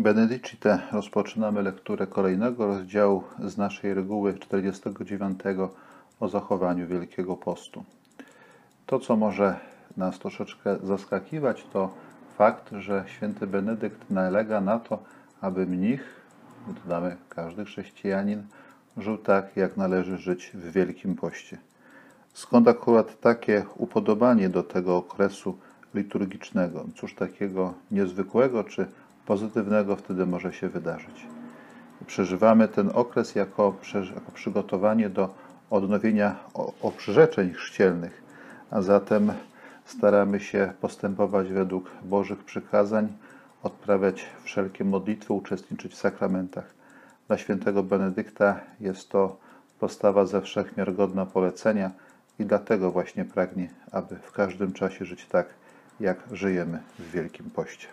Benedicite rozpoczynamy lekturę kolejnego rozdziału z naszej reguły 49 o zachowaniu Wielkiego Postu. To, co może nas troszeczkę zaskakiwać, to fakt, że święty Benedykt nalega na to, aby mnich, dodamy każdy chrześcijanin, żył tak, jak należy żyć w Wielkim Poście. Skąd akurat takie upodobanie do tego okresu liturgicznego? Cóż takiego niezwykłego czy pozytywnego wtedy może się wydarzyć? Przeżywamy ten okres jako, jako przygotowanie do odnowienia obrzeżeń chrzcielnych, a zatem staramy się postępować według Bożych przykazań, odprawiać wszelkie modlitwy, uczestniczyć w sakramentach. Dla świętego Benedykta jest to postawa ze wszechmiar godna polecenia i dlatego właśnie pragnie, aby w każdym czasie żyć tak, jak żyjemy w Wielkim Poście.